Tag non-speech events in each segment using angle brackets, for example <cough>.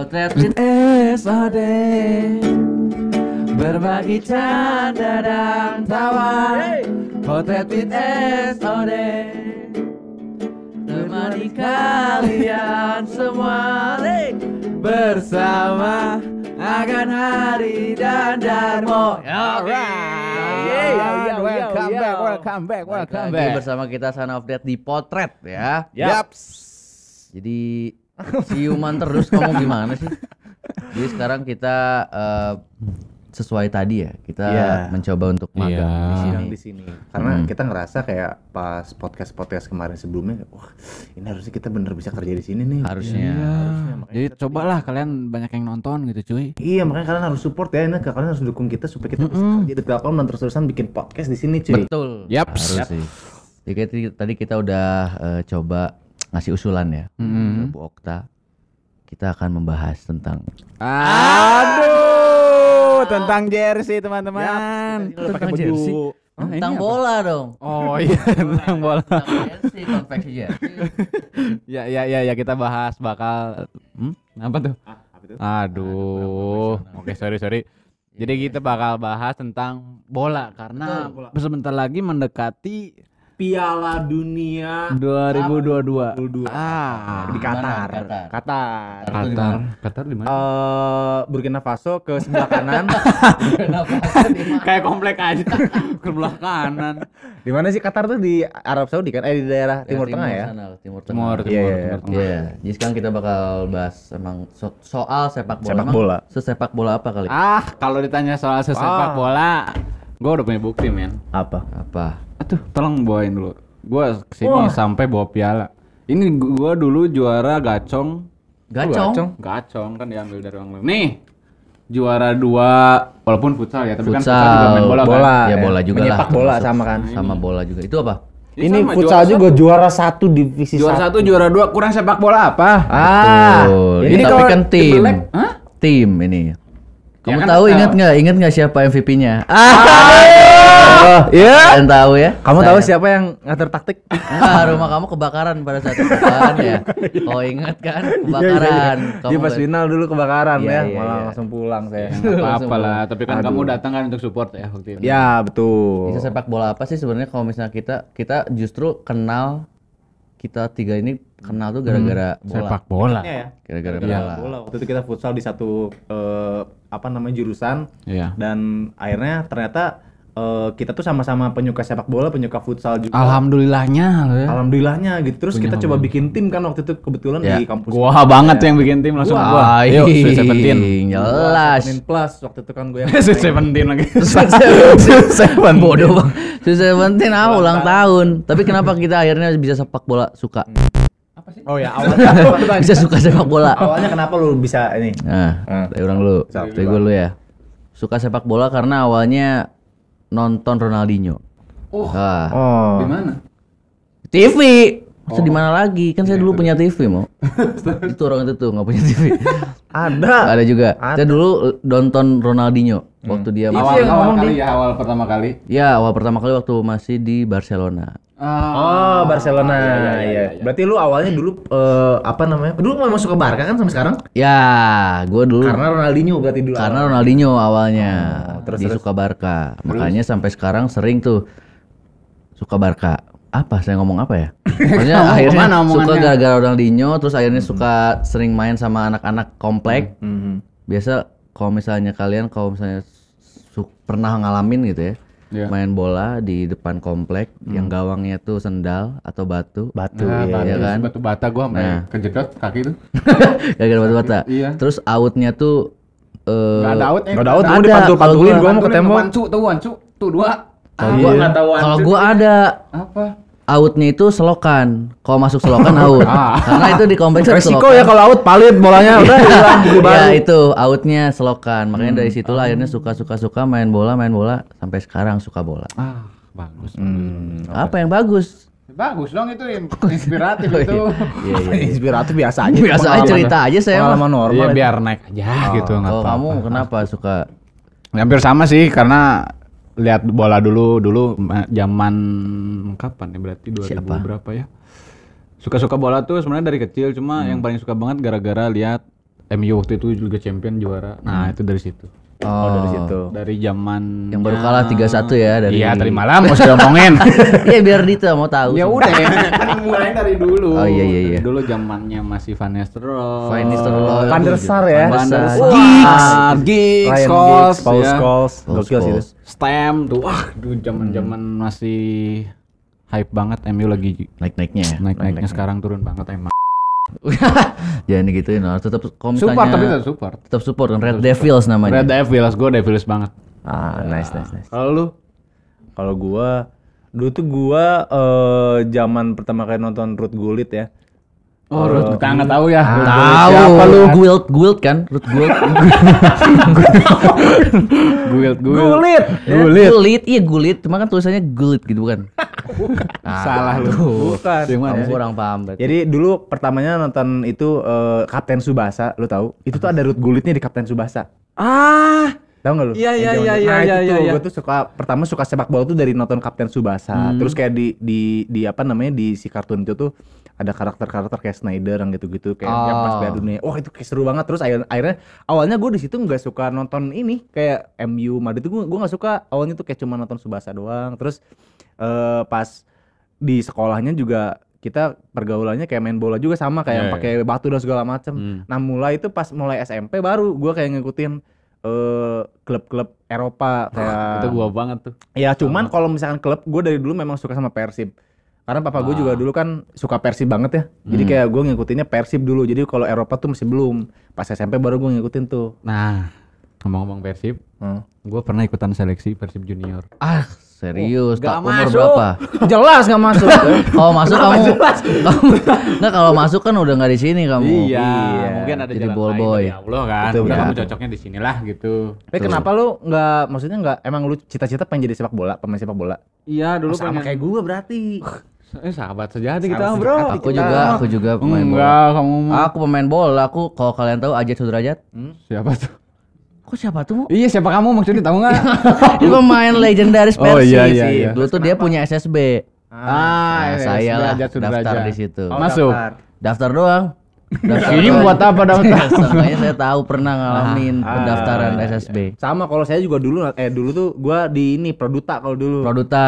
Potret SOD Berbagi canda dan tawa. Potret with SOD Temani kalian semua. Bersama akan hari dan Darmo. Alright, welcome back, welcome back, welcome back. bersama kita Son of Death di Potret ya. Yaps. Jadi siuman terus kamu gimana sih? Jadi sekarang kita eh, sesuai tadi ya, kita Iya. mencoba untuk magang Iya. di sini. Sidang di sini karena Hmm. kita ngerasa kayak pas podcast podcast kemarin sebelumnya wah ini harusnya kita bener bisa kerja di sini nih Harusnya. Harusnya, makanya Jadi kita- cobalah kalian banyak yang nonton gitu cuy. iya makanya kalian harus support ya ini kalian harus dukung kita supaya kita bisa kerja di Telkom dan terus-terusan bikin podcast di sini cuy Betul. Yaps. Harus sih. Jadi tadi kita udah eh, coba ngasih usulan ya ke Mm. Bu Okta. Kita akan membahas tentang Aduh, tentang jersey teman-teman. Tentang jersey. Hah, tentang apa? bola dong. Oh iya, tentang bola. Tentang jersey, konveksi jersey. <laughs> Ya ya ya ya kita bahas bakal hmm? apa tuh? Ah, apa? Aduh. Oke, sorry sorry. Jadi kita bakal bahas tentang bola karena sebentar lagi mendekati Piala Dunia 2022. 22 Ah, di Mana? Qatar Qatar. Qatar Qatar. Qatar di mana? Eh, Burkina Faso ke sebelah kanan? <laughs> Kayak komplek aja <laughs> ke belah kanan. di mana sih Qatar tuh di Arab Saudi kan eh di daerah Timur, Tengah ya sana, Timur Tengah. Timur, timur, iya, timur iya. tengah. Iya, jadi sekarang kita bakal bahas emang so- soal sepak bola. Sepak Emang bola. Sesepak bola apa kali? Ah, kalau ditanya soal sesepak Ah. bola, gue udah punya bukti, men. apa Apa? Aduh, tolong bawain dulu. Gue ke sini sampai bawa piala. Ini gue dulu juara gacong. Gacong. Gacong kan diambil dari orang lain. Nih, juara dua, walaupun futsal ya, tapi kan Futsal. futsal juga main bola, bola kan. Ya, bola juga menyepak lah, bola sama kan Sama bola juga. Itu apa? Ya ini sama, futsal juara juga juara satu divisi Juara satu satu, juara dua, kurang sepak bola apa? ah Betul. ini Ini tapi kalau kan tim. Tim ini. Kamu kan, tahu eh, ingat nggak? Ingat nggak siapa MVP-nya? Oh, iya Kalian tahu ya? kamu tahu siapa yang ngatur taktik Enggak, rumah kamu kebakaran pada saat itu kan ya. <laughs> Oh ingat kan? Kebakaran. dia Kamu pas nggak- final dulu kebakaran Iya, ya iya, malah iya. langsung pulang saya apa-apa lah, tapi kan Aduh. kamu datang kan untuk support ya waktu itu. ya betul Bisa sepak bola apa sih sebenarnya kalau misalnya kita kita justru kenal kita tiga ini kenal tuh gara-gara bola. Sepak bola. ya Gara-gara Iya, bola. bola. Waktu itu kita futsal di satu eh, apa namanya jurusan Iya. dan akhirnya ternyata eh, kita tuh sama-sama penyuka sepak bola, penyuka futsal juga. Alhamdulillahnya ya. Alhamdulillahnya gitu. Terus kita coba bikin tim kan waktu itu kebetulan Ya. di kampus. Gua banget yang bikin tim langsung Wah, gua. Sweet Seventeen. Jelas. Seventeen plus waktu itu kan gue yang <laughs> <laughs> <laughs> Sweet Seventeen lagi. Seven bodoh bang. Seventeen ah ulang tahun. Tapi kenapa kita akhirnya bisa sepak bola suka? Oh ya <laughs> awalnya Bisa suka sepak bola. awalnya kenapa lu bisa ini? Nah, Ah. dari orang. Siap. Dari gue dulu ya. Suka sepak bola karena awalnya nonton Ronaldinho. Oh. Ah. Oh. Di mana? TV. Masa di mana lagi? Kan saya dulu punya TV mau. <laughs> itu orang itu tuh nggak punya TV. Ada. Ada juga. Saya dulu nonton Ronaldinho waktu dia masih yang ngomong kali ya, awal pertama kali. ya awal pertama kali waktu masih di Barcelona. Oh, Barcelona. Iya. Berarti lu awalnya dulu eh, apa namanya? Dulu memang suka Barca kan sampai sekarang? Ya, gue dulu Karena Ronaldinho berarti dulu. karena Ronaldinho awalnya terus- dia terus. suka Barca. Makanya sampai sekarang sering tuh suka Barca. Apa saya ngomong apa ya? <laughs> Maksudnya akhirnya ke mana suka gara-gara Ronaldinho terus akhirnya suka sering main sama anak-anak komplek. Mhm. Biasa kalau misalnya kalian kalau misalnya pernah ngalamin gitu ya. Iya. Main bola di depan komplek yang gawangnya tuh sendal atau batu. Batu Nah, ya. batu, Iya kan? batu bata gua sampai Nah. kejedot kaki tuh. <laughs> Gara-gara batu bata. Iya. Terus outnya tuh eh Gak ada out eh. Nggak ada out, gua dipantul-pantulin gua mau ke tembok. Wancu tuh wancu tuh dua. Kalau Ah, gua nggak tahu kalau gua ada apa? Outnya itu selokan. Kalau masuk selokan <laughs> out. Karena itu di kompleks <laughs> ada Resiko selokan. ya kalau out palit bolanya udah hilang beli <laughs> ya itu outnya selokan. Makanya dari situlah akhirnya suka suka suka main bola main bola sampai sekarang suka bola. Ah, bagus. Hmm. Apa yang bagus? Bagus dong itu inspiratif Oh, itu. Iya, iya. Inspiratif biasa aja. Biasa aja cerita aja saya. Pengalaman normal. Iya itu. biar naik aja gitu nggak Kalau apa-apa. kamu kenapa suka? Hampir sama sih karena lihat bola dulu dulu ma- zaman kapan ya berarti 2000 Siapa? berapa ya? Suka-suka bola tuh sebenarnya dari kecil cuma yang paling suka banget gara-gara lihat MU waktu itu Liga Champion juara. Nah, itu dari situ. Oh, dari situ. Dari zaman Yang baru kalah 3-1 ya dari Iya, tadi malam mau sudah ngomongin. <laughs> Iya biar Dita mau tahu. ya udah kan mulai dari dulu. Oh, iya, iya, iya. Dari Dulu zamannya masih Van Nistelrooy. Van Nistelrooy. Van der Sar ya. Van der Sar. Giggs, Scholes, Giggs, Paul ya. Scholes, Paul gokil sih. Stem tuh, wah, dulu zaman-zaman masih hype banget MU lagi Naik-naiknya ya. naik-naiknya sekarang turun banget emang. <laughs> Jangan digituin harus tetap kalau misalnya Support tapi tetap support. tetap support kan Red Devils namanya. Red Devils, gue Devils banget. Ah, nice nice nice. Kalau lu? Kalau gua dulu tuh gua eh zaman pertama kali nonton Ruth Gullit ya. Oh, Ruth, kita nggak tahu ya. Ruth Tahu Siapa lu? Guild Guild kan? Ruth Guild. <laughs> Guild, Guild. Gullit. Gulit. Gulit. Iya Gulit, cuma kan tulisannya Gulit gitu bukan? Ah, <laughs> Salah lu. Bukan. Kamu sih? kurang paham berarti. Jadi dulu pertamanya nonton itu eh, Kapten Subasa, lu tahu? Itu tuh ada Ruth Gullitnya di Kapten Subasa. Ah, Tahu nggak lu? Iya, iya, iya, iya, Nah, iya, itu iya, tuh iya. gue tuh suka pertama suka sepak bola tuh dari nonton Kapten Subasa. Terus kayak di di di apa namanya di si kartun itu tuh ada karakter-karakter kayak Snyder yang gitu-gitu kayak yang pas Oh. Piala Dunia. Wah, itu kayak seru banget. Terus akhir- akhirnya awalnya gue di situ nggak suka nonton ini kayak MU Madrid itu gue gue nggak suka. Awalnya tuh kayak cuma nonton Subasa doang. Terus eh, pas di sekolahnya juga kita pergaulannya kayak main bola juga sama kayak yang Iya, pakai batu dan segala macem. Hmm. Nah mulai itu pas mulai SMP baru gue kayak ngikutin eh, klub-klub Eropa kayak itu gua banget tuh. ya cuman kalau misalkan klub gue dari dulu memang suka sama Persib karena papa gue juga dulu kan suka Persib banget ya jadi kayak gue ngikutinnya Persib dulu jadi kalau Eropa tuh masih belum pas SMP baru gue ngikutin tuh Nah, ngomong-ngomong Persib, Hmm. gua pernah ikutan seleksi Persib Junior. Ah, serius. Nggak tak umur masuk. berapa? jelas nggak masuk <laughs> Kalau masuk kamu Enggak kalau masuk kan udah nggak di sini kamu. Iya, Iya, mungkin ada jadi jalan ball lain boy. dari Allah kan. Betul, Udah betul. kamu cocoknya di sinilah gitu. tapi kenapa lu nggak maksudnya nggak emang lu cita-cita pengen jadi sepak bola pemain sepak bola Iya, dulu Oh, sama kayak gue berarti Eh, sahabat sejati kita, Sahabat Bro. sejati. Aku Kita- juga, aku juga pemain bola. Enggak, kamu mah. Aku pemain bola. Aku kalau kalian tahu Ajat Sudrajat. Siapa tuh? Kok siapa tuh? Iya, siapa kamu maksudnya tahu enggak? Dia <laughs> pemain legendaris Oh, Persib iya, iya, sih. iya. Dulu tuh dia punya SSB. ah, Nah, saya lah daftar di situ. Oh, Masuk. daftar. Daftar doang. Daftar Ini doang. buat apa daftar? <laughs> Makanya saya tahu pernah ngalamin Ah, pendaftaran iya, SSB. sama kalau saya juga dulu eh dulu tuh gue di ini Produta kalau dulu Produta.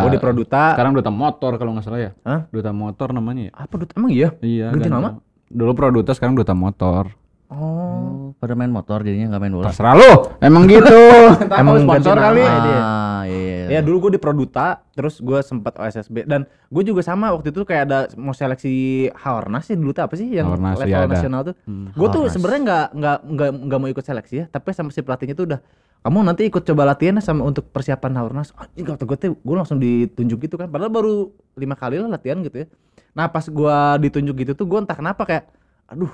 gue di Produta Sekarang Duta Motor kalau nggak salah ya. Hah? Duta Motor namanya ya? apa Duta emang iya Iya. Ganti ganti nama? Dulu Produta, sekarang Duta Motor. Oh Oh, pada main motor jadinya nggak main bola. Terserah lu. Emang <laughs> gitu. Emang sponsor kali. Ah, iya. iya. Ya dulu gue di Produta, terus gue sempat OSSB dan gue juga sama waktu itu kayak ada mau seleksi Haornas sih dulu tuh apa sih yang Haornas, level ada. nasional tuh. Hmm, gue tuh sebenarnya nggak nggak nggak nggak mau ikut seleksi ya, tapi sama si pelatihnya tuh udah kamu nanti ikut coba latihan sama untuk persiapan Haornas. Anjing kata gue tuh gue langsung ditunjuk gitu kan, padahal baru lima kali lah latihan gitu ya. Nah pas gue ditunjuk gitu tuh gue entah kenapa kayak, aduh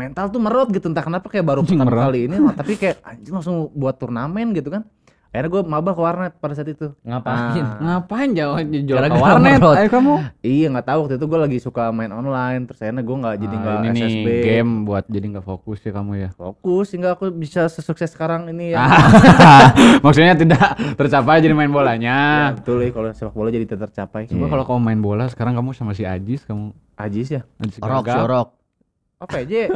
mental tuh merot gitu entah kenapa kayak baru <laughs> pertama Merot. kali ini tapi kayak anjing langsung buat turnamen gitu kan akhirnya gue mabah ke warnet pada saat itu Ngapain? Ah. Ngapain jauh jual ke warnet? Ayo kamu. Iya nggak tahu waktu itu gue lagi suka main online terus akhirnya gue nggak jadi Ah, nggak ini nih SSB game buat jadi nggak fokus ya kamu ya. fokus sehingga aku bisa sesukses sekarang ini ya. <laughs> Maksudnya tidak tercapai jadi main bolanya. Ya, betul ya kalau sepak bola jadi tidak tercapai. Coba kalau kamu main bola sekarang kamu sama si Ajis kamu Ajis ya. Ajis Orok, Gagal. Aja?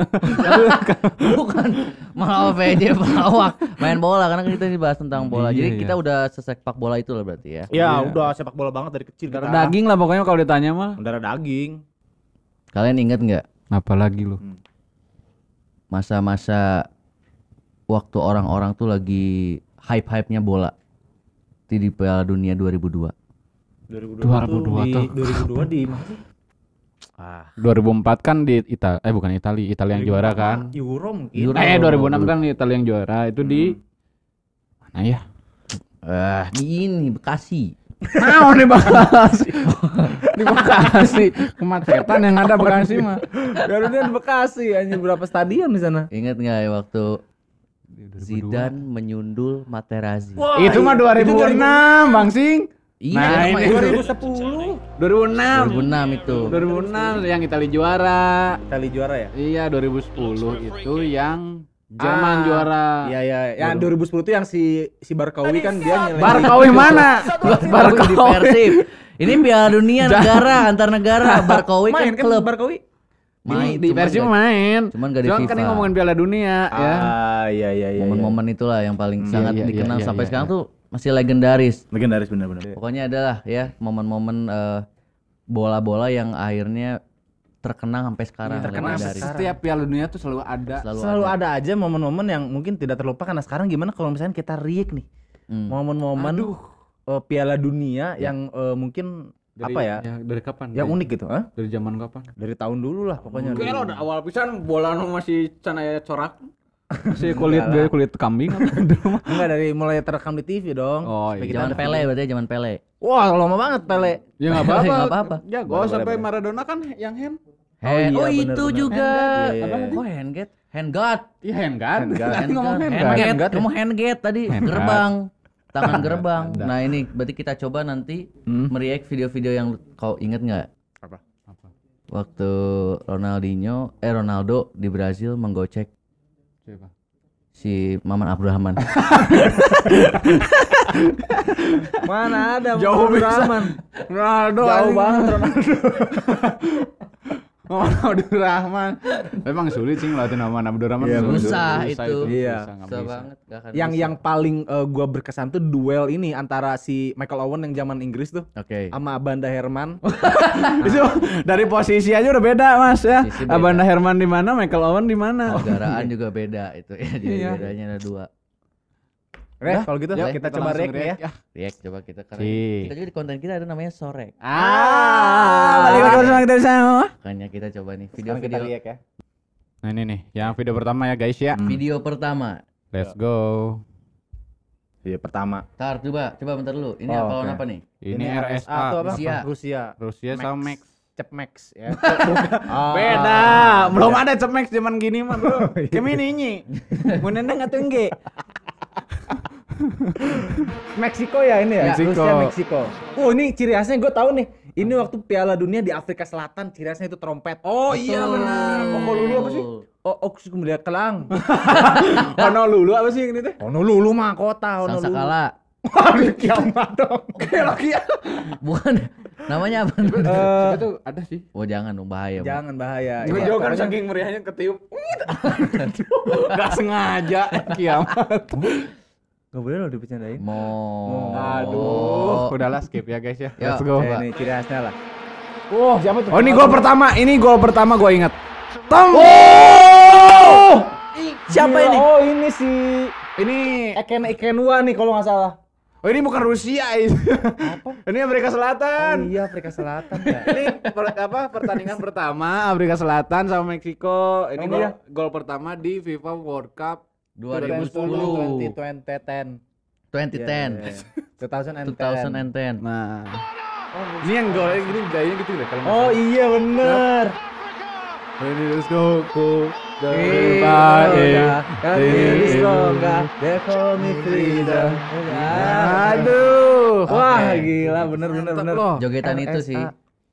<laughs> Bukan malah OVJ <laughs> pelawak main bola karena kan kita dibahas tentang bola. Iya, Jadi iya. kita udah sepak bola itu lah berarti ya. ya udah sepak bola banget dari kecil Darah daging lah pokoknya kalau ditanya mah. Darah daging. Kalian ingat nggak Apalagi lu. masa-masa waktu orang-orang tuh lagi hype-hype-nya bola di di Piala Dunia 2002. 2002, 2002 di, tuh. 2002 di mana sih? Ah. 2004 kan di Ita eh bukan Italia, Italia yang juara kan. Euro mungkin. Euro. Eh 2006 kan Italia yang juara itu di mana ya? Eh, di ini Bekasi. Mau di Bekasi. di Bekasi. Kemacetan yang ada Bekasi mah. Garuda di Bekasi anjing berapa stadion di sana? Ingat nggak ya waktu Zidane menyundul Materazzi? itu mah 2006, Bang Sing. Iya, Nah, ini itu. 2010. 2006. 2006 itu. 2006 yang Italia juara. Kali juara ya? Iya, 2010 itu yang Jerman Ah, juara. Iya iya, yang 2010 itu yang si si Barkawi kan dia nyeleng. Barkawi mana? Barkawi di Persib. Ini Piala Dunia <laughs> negara antar negara. <laughs> Barkawi kan main kan klub. Barkawi? Main, di nggak- main. cuman nggak di Cuman kan FIFA. ini ngomongin Piala Dunia ya. Ah, iya iya iya. Momen-momen itulah yang paling Hmm, sangat iya, iya, dikenal iya, sampai iya, sekarang iya. tuh masih legendaris. legendaris benar-benar. Pokoknya adalah ya momen-momen eh, bola-bola yang akhirnya terkenang sampai sekarang terkenang legendaris. sampai Setiap Piala Dunia tuh selalu ada. Selalu, Selalu ada. ada aja momen-momen yang mungkin tidak terlupakan. Nah, sekarang gimana kalau misalnya kita react nih? Hmm. Momen-momen Aduh. eh, Piala Dunia yang eh, mungkin apa ya? dari kapan? Yang unik gitu, Hah? Dari zaman kapan? Dari tahun dulu lah pokoknya. Kayak dulu. lo awal pisan bola masih canaya corak. Masih kulit dia kulit kambing apa. <laughs> Enggak dari mulai terekam di TV dong. Oh, iya. Zaman Pele berarti zaman Pele. Wah, lama banget Pele. Ya enggak apa-apa. <laughs> Nggak apa-apa. Ya, boleh, sampai boleh. Maradona kan yang hand. Hand, iya, oh, bener, itu bener. juga. Iya, Apa? iya. Kok handguard? Handguard. Iya hand kan? Handguard. Tadi ngomong hand Handguard. ya? Kamu handguard tadi gerbang. Tangan <laughs> gerbang. Nah, ini berarti kita coba nanti Hmm. meriak video-video yang kau inget nggak? Apa? Apa? Waktu Ronaldinho, eh Ronaldo di Brazil menggocek Siapa? si Maman Abdurrahman. <laughs> Mana ada Jauh Muhammad bisa. Rahman. Ronaldo. Jauh banget Ronaldo. <laughs> <laughs> Muhammad Abdurrahman. Memang sulit sih ngelatih nama Abdurrahman. Iya, susah susah itu. Iya. susah, banget. yang bisa. yang paling eh, gua berkesan tuh duel ini antara si Michael Owen yang zaman Inggris tuh Oke. sama Banda Herman. <laughs> <laughs> Itu dari posisi aja udah beda mas ya. Abanda Herman di mana, Michael Owen di mana. Negaraan juga beda itu ya. Jadi Iya. bedanya ada dua. Oke, kalau gitu Yuk, kita, coba langsung react nih ya. react, React coba kita karena kita juga di konten kita ada namanya sorek. Ah, balik lagi bersama kita sama. Makanya kita coba nih Sekarang kita video-video ya. Nah ini nih, yang video pertama ya guys ya. video pertama. Let's go. Iya, pertama. Tar coba coba bentar dulu. Ini Oh, apa oke. apa nih? Ini, atau RSA. apa? Rusia. Rusia. Rusia sama Max. Cep Max ya. <laughs> Beda, belum ada Cemex zaman gini mah bro. <laughs> Kemini ini, mau nendang atau enggak? <laughs> Meksiko ya ini ya? Meksiko. Rusia Meksiko. Oh, ini ciri khasnya gue tahu nih. Ini waktu Piala Dunia di Afrika Selatan, ciri khasnya itu trompet. Oh iya benar. Honolulu apa sih? Oh, oh kemudian kelang. <laughs> Honolulu apa sih ini teh? Honolulu mah kota Honolulu. Sangsakala. Waduh, kiamat dong. <laughs> Bukan. Namanya apa? Itu tuh ada sih. Oh jangan dong bahaya. Jangan bahaya. Jauh Iya, jauh kan saking meriahnya ketiup. Gak sengaja kiamat. Gak boleh loh dibercandain. Mau. Aduh, udahlah skip ya guys ya. Let's go. Eh, ini ciri khasnya lah. Oh, siapa tuh? Oh ini gol pertama, ini gol pertama gue ingat. Tom. Oh! Siapa ini? Oh, ini si Ini Eken Ekenwa nih kalau nggak salah. Oh ini bukan Rusia ini. <laughs> ini Amerika Oh Selatan. iya, Afrika Selatan ya. ini per- apa pertandingan pertama Afrika Selatan sama Meksiko. Ini Oh, gol, iya? gol pertama di FIFA World Cup 2010. 2010. 2010. 2010. 2010. Nah. Ini yang gol ini gayanya gitu deh kalau Oh iya bener. Ini let's go go. Iya, kami di Songa, they call me Frida. Aduh. Wah gila bener bener. Jogetan itu sih.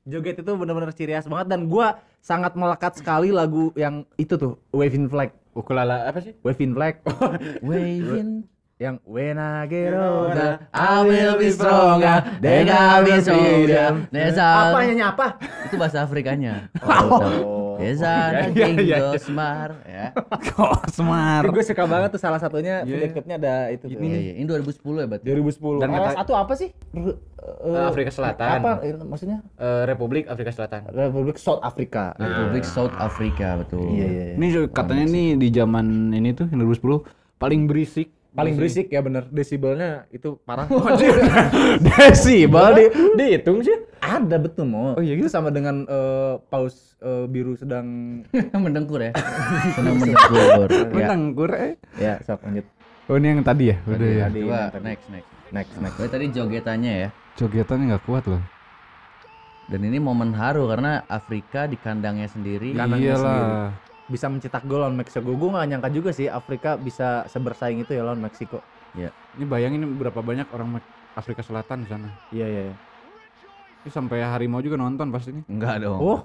Joget itu bener-bener ciri khas banget dan gua sangat melekat sekali lagu yang itu tuh Waving Flag. Ukulala apa sih? Waving Flag <laughs> Waving. yang When I get older I will be stronger. Then I will be stronger. Apa nyanyi apa? Itu bahasa Afrikanya. <laughs> Oh. Desa Iya, iya, iya. Gosmar ya. <laughs> Kosmar. Gue suka banget tuh salah satunya klipnya ada itu tuh. Iya, iya. Ini 2010 ya berarti. 2010. Dan kata- satu apa sih? R- eh, Afrika Selatan. Apa eh, maksudnya? Eh, Republik Afrika Selatan. Republik South Africa. Republik South Africa betul. Iya iya. Ini juga katanya nih di zaman ini tuh yang 2010 paling berisik. Paling berisik ya bener. Desibelnya itu parah. <laughs> <laughs> Desibel di dihitung sih. Ada betul mau. Oh, iya Itu sama dengan eh, paus eh, biru sedang <laughs> mendengkur ya. <laughs> Senang mendengkur. ya. Menanggur eh. ya sok lanjut. Oh ini yang tadi ya? Udah Tadi, ya. tadi. Coba yang tadi. next next. Next next. Berarti tadi jogetannya ya. Jogetannya nggak kuat loh. Dan ini momen haru karena Afrika di kandangnya sendiri. Kandangnya Iyalah. Bisa mencetak gol lawan Meksiko. Gue gak nyangka juga sih Afrika bisa sebersaing itu ya lawan Meksiko. Ini bayangin berapa banyak orang Afrika Selatan di sana. Iya iya. iya. Ini sampai harimau juga nonton pasti nih. Enggak dong. Oh.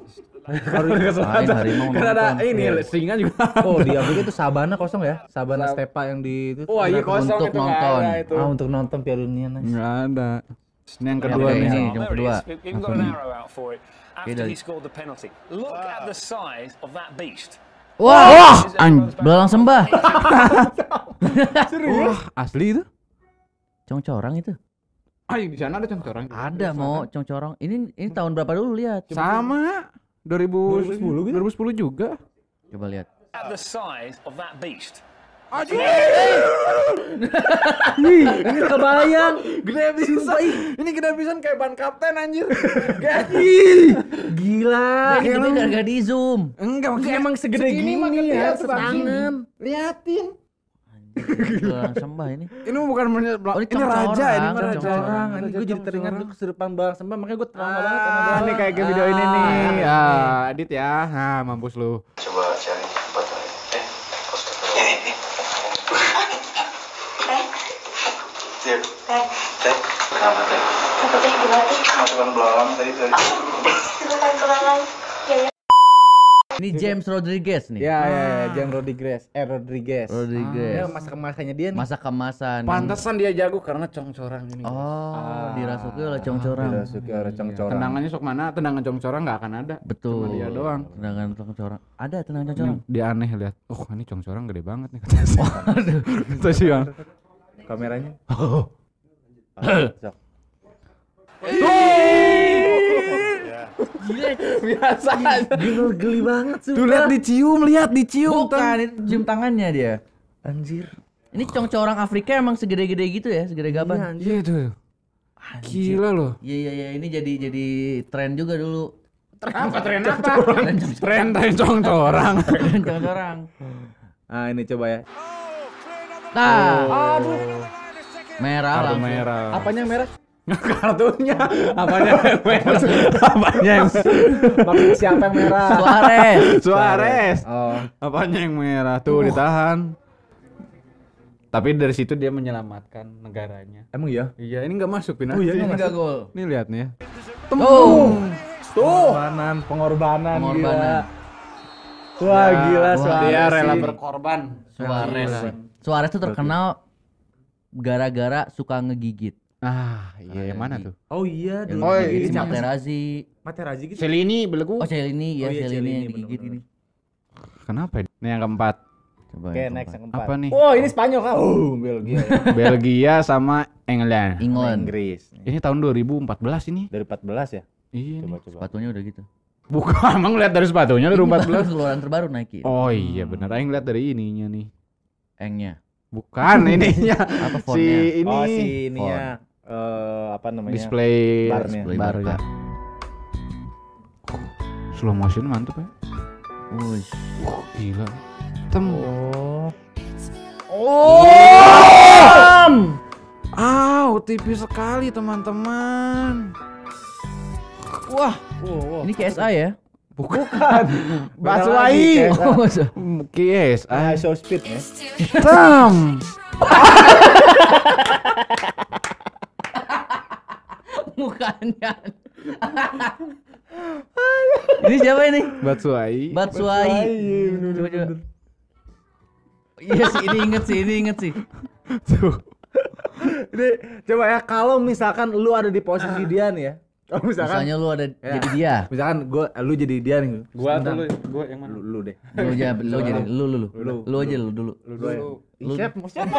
Main harimau Kan ada nonton. ini Iya. singa juga. <laughs> Oh di Afrika <laughs> itu Sabana kosong ya? Sabana Stepa yang di itu. Wah iya Untuk kosong itu nggak nonton. ada itu. Ah untuk nonton Piala Dunia nice. Nggak ada. Ini yang kedua nih. ini Oh, yang kedua. After he scored the penalty. Look at the size of that beast. Wah, back- belalang sembah. <laughs> Wah, asli itu? Congcorang itu. Ah, di sana ada contoh orang. Ada mau congcorang. Ini ini tahun berapa dulu lihat? Sama 2010 gitu. 2010 juga. Coba lihat. At the size of that beast. <laughs> Ini kebayang. Gede pisan. Ini gede pisan kayak ban kapten anjir. <laughs> Gila. Ini gede gara-gara di zoom. Enggak, Ini emang segede gini ya, setangan. Liatin. Belalang sembah ini. Ini bukan menye- Oh, ini ini raja congcorang, ini mah raja. Orang, ini gue jadi teringat lu kesurupan bang sembah makanya gue trauma banget sama Ah, belalang. ini kayak ke video ini nih. Ah, edit ya. Nah, mampus lu. coba cari tempat lain eh astagfirullah Teh, Tip, teh, teh kenapa teh apa teh gimana teh? masukkan belalang tadi tadi Sebutan kelangan. Ya ya. Ini James Rodriguez nih. Ya ya ya, James Rodriguez, eh Rodriguez. Rodriguez. Ya masa kemasannya dia nih. Masa kemasan. Pantesan dia jago karena congcorang ini. Oh, dirasuki oleh congcorang. Dirasuki oleh congcorang. Tendangannya sok mana? Tendangan congcorang nggak akan ada. Betul. Cuma dia doang. Tendangan congcorang. Ada tendangan congcorang. dia aneh lihat. Oh, ini congcorang gede banget nih kata si. Kata si Bang. Kameranya. <laughs> Sok. Biasa aja. Gila geli banget sih. Tuh lihat dicium, lihat dicium. Bukan, itu cium tangannya dia. Anjir. Ini congcorang Afrika emang segede-gede gitu ya, segede gaban. Iya tuh. Gila loh. Iya iya iya, ini jadi jadi tren juga dulu. Apa tren apa? Tren tren congcorang. Tren congcorang. <laughs> Ah ini coba ya. Nah, merah Kartu langsung. merah. Apanya yang merah? Kartunya. Apanya yang merah? Apanya yang Maksud siapa yang merah? Suarez. Suarez. Oh. Apanya yang merah? Tuh ditahan. Tapi dari situ dia menyelamatkan negaranya. Emang iya? Iya, ini nggak masuk penalti. Oh iya, Ini nggak enggak gol. Nih lihat nih ya. Oh, Pengorbanan, pengorbanan, Pengorbanan. gila. Wah, gila Suarez. Dia rela sih. berkorban. Suarez. Suarez tuh terkenal gara-gara suka ngegigit. Ah, iya yang mana tuh? Oh iya, dulu. Oh, ini si siapa sih? Materazzi. Materazzi gitu. Selini belegu. Oh, Celini, ya Oh iya, Celini Celini, yang digigit ini. Kenapa? ya? Ini yang keempat. Coba. Oke, next yang keempat. Apa nih? Oh, ini Spanyol kan. Oh, Belgia. <laughs> Belgia sama England. England. Inggris. Ini tahun 2014 ini. Dari 14 ya? Iya. Coba coba. Sepatunya udah gitu. Bukan, <laughs> emang lihat dari sepatunya Ini 2014. baru keluaran terbaru Nike. Oh iya bener, aing lihat dari ininya nih. Engnya. Bukan <laughs> ininya. Apa si fontnya? ini Oh, si ini eh apa namanya? display barnya. display Bar, bar ya. Slow motion mantep ya. Wih. Wah, gila. Tem. Oh. Aw, tipis sekali teman-teman. Wah, ini KSI ya? Bukan. Basuai. <laughs> Basuai. Oh, masa? Kies. Ah, show speed ya. Tem. <laughs> Bukannya. <laughs> ini siapa ini? Batsuai. Batsuai. Coba coba. Iya sih, ini inget sih, ini inget sih. Tuh. Ini coba ya kalau misalkan lu ada di posisi <laughs> dia nih ya. Kalau misalkan Misalnya lu ada Ya. jadi dia. misalkan gua lu jadi dia nih. Gua atau lu? Gua yang mana? Lu, lu deh. Lu aja, lu jadi lu lu lu. Lu. Lu aja lu dulu. Lu dulu. Ih, Siap, mau siapa?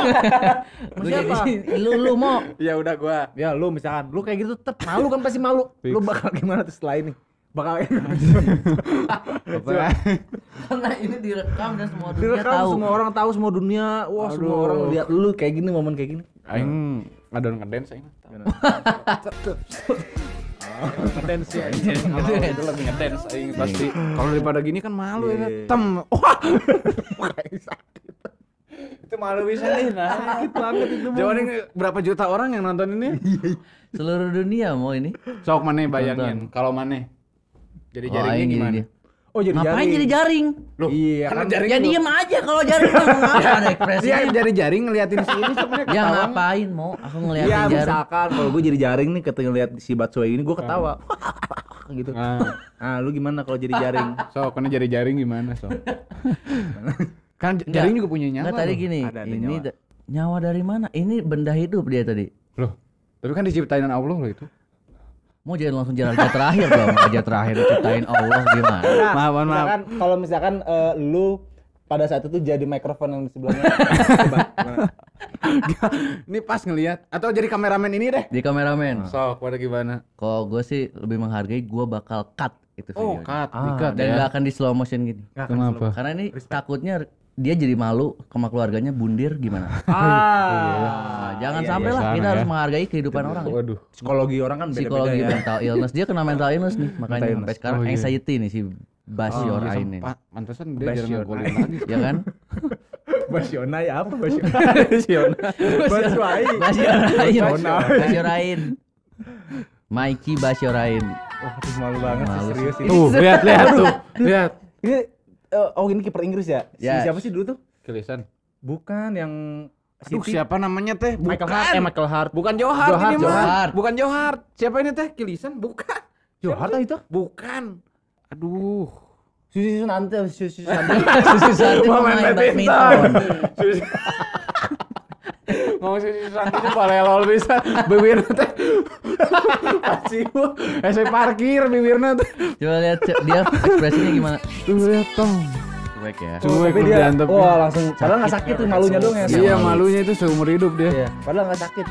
<laughs> Lu jadi lu lu mau. Ya udah gua. Ya lu misalkan lu kayak gitu tetap malu kan pasti malu. Fix. Lu bakal gimana tuh setelah ini? Bakal? <laughs> Karena ini direkam dan semua dunia direkam tahu. semua orang tahu semua dunia. Wah, semua Aduh. orang lihat lu kayak gini momen kayak gini. Aing ngadon ngedance aing. <laughs> Ngedance ya. itu lebih ngedance aing pasti. Kalau daripada gini kan malu ya. Iya. Tem. Wah. <laughs> itu malu bisa nih. Nah, Sakit banget itu. Jawa ini berapa juta orang yang nonton ini? Seluruh dunia mau ini. Sok mana bayangin kalau mana? Jadi Oh, jaringnya gimana? Oh jadi Ngapain jaring. jadi jaring? Loh, Iya kan kan. jaring Ya diem aja kalau jaring mah <laughs> ngapa ada ekspresinya. Dia jari-jari ngeliatin si ini sebenarnya Ya ketawa. ngapain mau? Aku ngeliatin Iya jaring. misalkan kalau gue jadi jaring nih ketika ngeliat si Batsuai ini gue ketawa. <laughs> gitu. Nah, Ah lu gimana kalau jadi jaring? <laughs> sok karena jari-jaring gimana, sok? kan jaring juga punya nyawa. Enggak tadi loh. gini, Ada, ada ini nyawa. da- nyawa dari mana? Ini benda hidup dia tadi. Loh, Tapi kan diciptain Allah loh itu. Mau jangan langsung jalan raja terakhir dong. Raja terakhir diciptain Allah gimana? Nah, Maaf, maaf. misalkan kalau misalkan eh, lu pada saat itu jadi mikrofon yang di sebelahnya. <laughs> Ini pas ngelihat atau jadi kameramen ini deh. Di kameramen. Sok, pada gimana? Kalau gue sih lebih menghargai gue bakal cut itu Oh, videonya. cut, Ah, di-cut Dan ya. gak akan di slow motion gini. Akan Kenapa? Karena ini takutnya dia jadi malu sama keluaranya bundir gimana? Ah, <laughs> Nah, jangan iya, sampai iya. lah kita Sana harus ya. menghargai kehidupan orang. ya. Waduh. psikologi orang kan beda-beda Psikologi ya. mental illness dia kena mental illness nih makanya Mental sampai illness. sekarang Oh, iya. anxiety nih si Basior iya, Ain ini. sempat. Pantesan dia jarang ngegolin lagi. Ya kan? <laughs> Basiona ya apa Basiona? <laughs> Ain. Basior. Basior Ain. Mikey Ain. Wah, malu banget sih, Malu serius ini. Tuh, lihat lihat tuh. Lihat. Ini eh, oh ini kiper Inggris ya? Si Ya. siapa sih dulu tuh? Kelisan. Bukan yang Aduh, City. siapa namanya teh? Michael Bukan. Hart, eh Michael Hart. Bukan Johar, Johar, ini. Johar. Bukan Johar. Siapa ini teh? Kilisan? Bukan. Johar Hart itu? Bukan. Aduh. Susi Sunante, Susi Sunante. Susi Santi Pemain pemain badminton. Ngomong sih itu palelol bisa bibirna teh. Pasti saya parkir bibirna teh. Coba lihat dia ekspresinya gimana. Tuh lihat tong. Cuek ya. Cuek Tapi dia, wah langsung, padahal nggak sakit tuh malunya dong ya. Iya, malunya itu seumur hidup dia. Iya, padahal nggak sakit.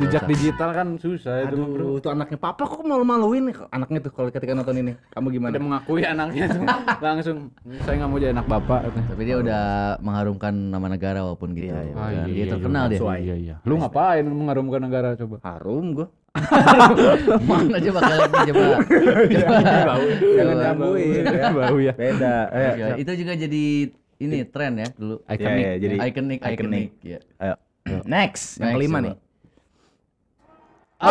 Jejak digital kan susah itu, Bro. Aduh, itu anaknya papa kok malu-maluin nih anaknya tuh kalau ketika nonton ini. Kamu gimana? Udah mengakui anaknya tuh. <laughs> Langsung saya nggak mau jadi anak bapak. Tapi dia udah mengharumkan nama negara walaupun gitu. Iya, iya. Ah, iya, dia iya, terkenal dia. Sesuai. Iya iya. Lu ngapain mengharumkan negara coba? Harum gua. <laughs> Mana coba kalian coba. <laughs> Coba. Jangan nyambuin ya. Bau ya. Beda. Ya, itu juga jadi ini tren ya dulu. Ikonik. Iya, iya, jadi Iconic, iconic. iconic. Ya. ayo. Next, yang kelima coba. Nih.